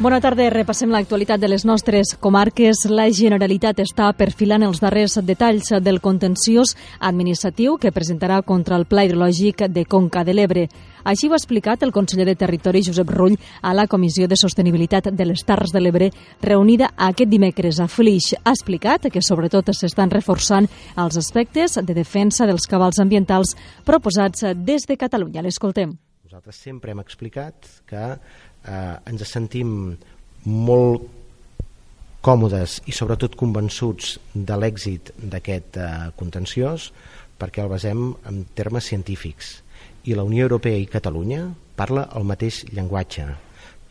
Bona tarda, repassem l'actualitat de les nostres comarques. La Generalitat està perfilant els darrers detalls del contenciós administratiu que presentarà contra el Pla Hidrològic de Conca de l'Ebre. Així ho ha explicat el conseller de Territori, Josep Rull, a la Comissió de Sostenibilitat de les Terres de l'Ebre, reunida aquest dimecres a Flix. Ha explicat que sobretot s'estan reforçant els aspectes de defensa dels cabals ambientals proposats des de Catalunya. L'escoltem. Nosaltres sempre hem explicat que eh, ens sentim molt còmodes i sobretot convençuts de l'èxit d'aquest eh, contenciós perquè el basem en termes científics. I la Unió Europea i Catalunya parla el mateix llenguatge.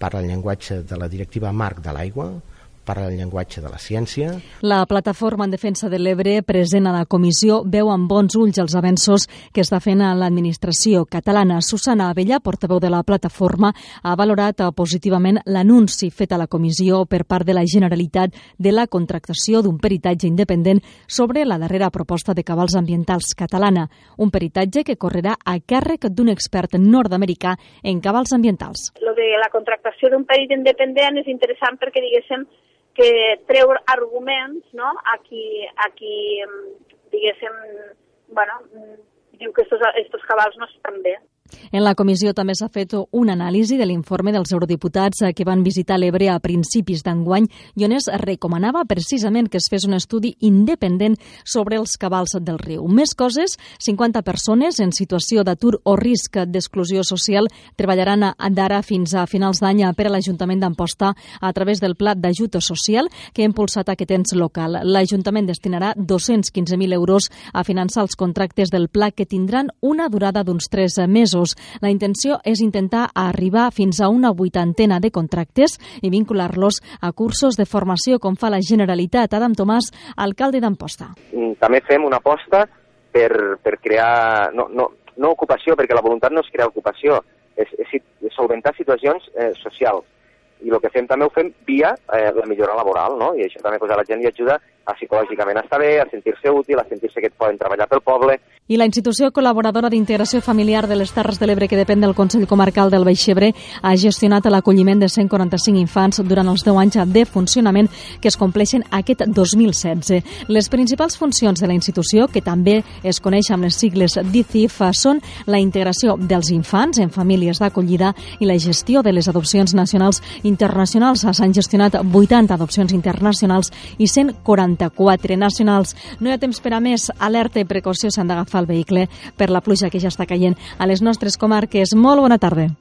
Parla el llenguatge de la directiva marc de l'aigua parla el llenguatge de la ciència. La plataforma en defensa de l'Ebre, present a la comissió, veu amb bons ulls els avenços que està fent a l'administració catalana. Susana Avellà, portaveu de la plataforma, ha valorat positivament l'anunci fet a la comissió per part de la Generalitat de la contractació d'un peritatge independent sobre la darrera proposta de cabals ambientals catalana, un peritatge que correrà a càrrec d'un expert nord-americà en cabals ambientals. Lo de la contractació d'un perit independent és interessant perquè, diguéssim, que treu arguments no? a qui, a qui diguéssim, bueno, diu que estos, estos cabals no estan bé. En la comissió també s'ha fet un anàlisi de l'informe dels eurodiputats que van visitar l'Ebre a principis d'enguany i on es recomanava precisament que es fes un estudi independent sobre els cabals del riu. Més coses, 50 persones en situació d'atur o risc d'exclusió social treballaran d'ara fins a finals d'any per a l'Ajuntament d'Amposta a través del Pla d'Ajut Social que ha impulsat aquest ens local. L'Ajuntament destinarà 215.000 euros a finançar els contractes del pla que tindran una durada d'uns 3 mesos mesos. La intenció és intentar arribar fins a una vuitantena de contractes i vincular-los a cursos de formació com fa la Generalitat. Adam Tomàs, alcalde d'Amposta. Mm, també fem una aposta per, per crear, no, no, no ocupació, perquè la voluntat no és crear ocupació, és, és, solventar situacions eh, socials. I el que fem també ho fem via eh, la millora laboral, no? I això també pues, la gent li ajuda a psicològicament estar bé, a sentir-se útil, a sentir-se que poden treballar pel poble. I la institució col·laboradora d'integració familiar de les Terres de l'Ebre, que depèn del Consell Comarcal del Baixebre, ha gestionat l'acolliment de 145 infants durant els 10 anys de funcionament que es compleixen aquest 2016. Les principals funcions de la institució, que també es coneix amb les sigles DICIF, són la integració dels infants en famílies d'acollida i la gestió de les adopcions nacionals internacionals. S'han gestionat 80 adopcions internacionals i 140 34 nacionals. No hi ha temps per a més. Alerta i precaució s'han d'agafar el vehicle per la pluja que ja està caient a les nostres comarques. Molt bona tarda.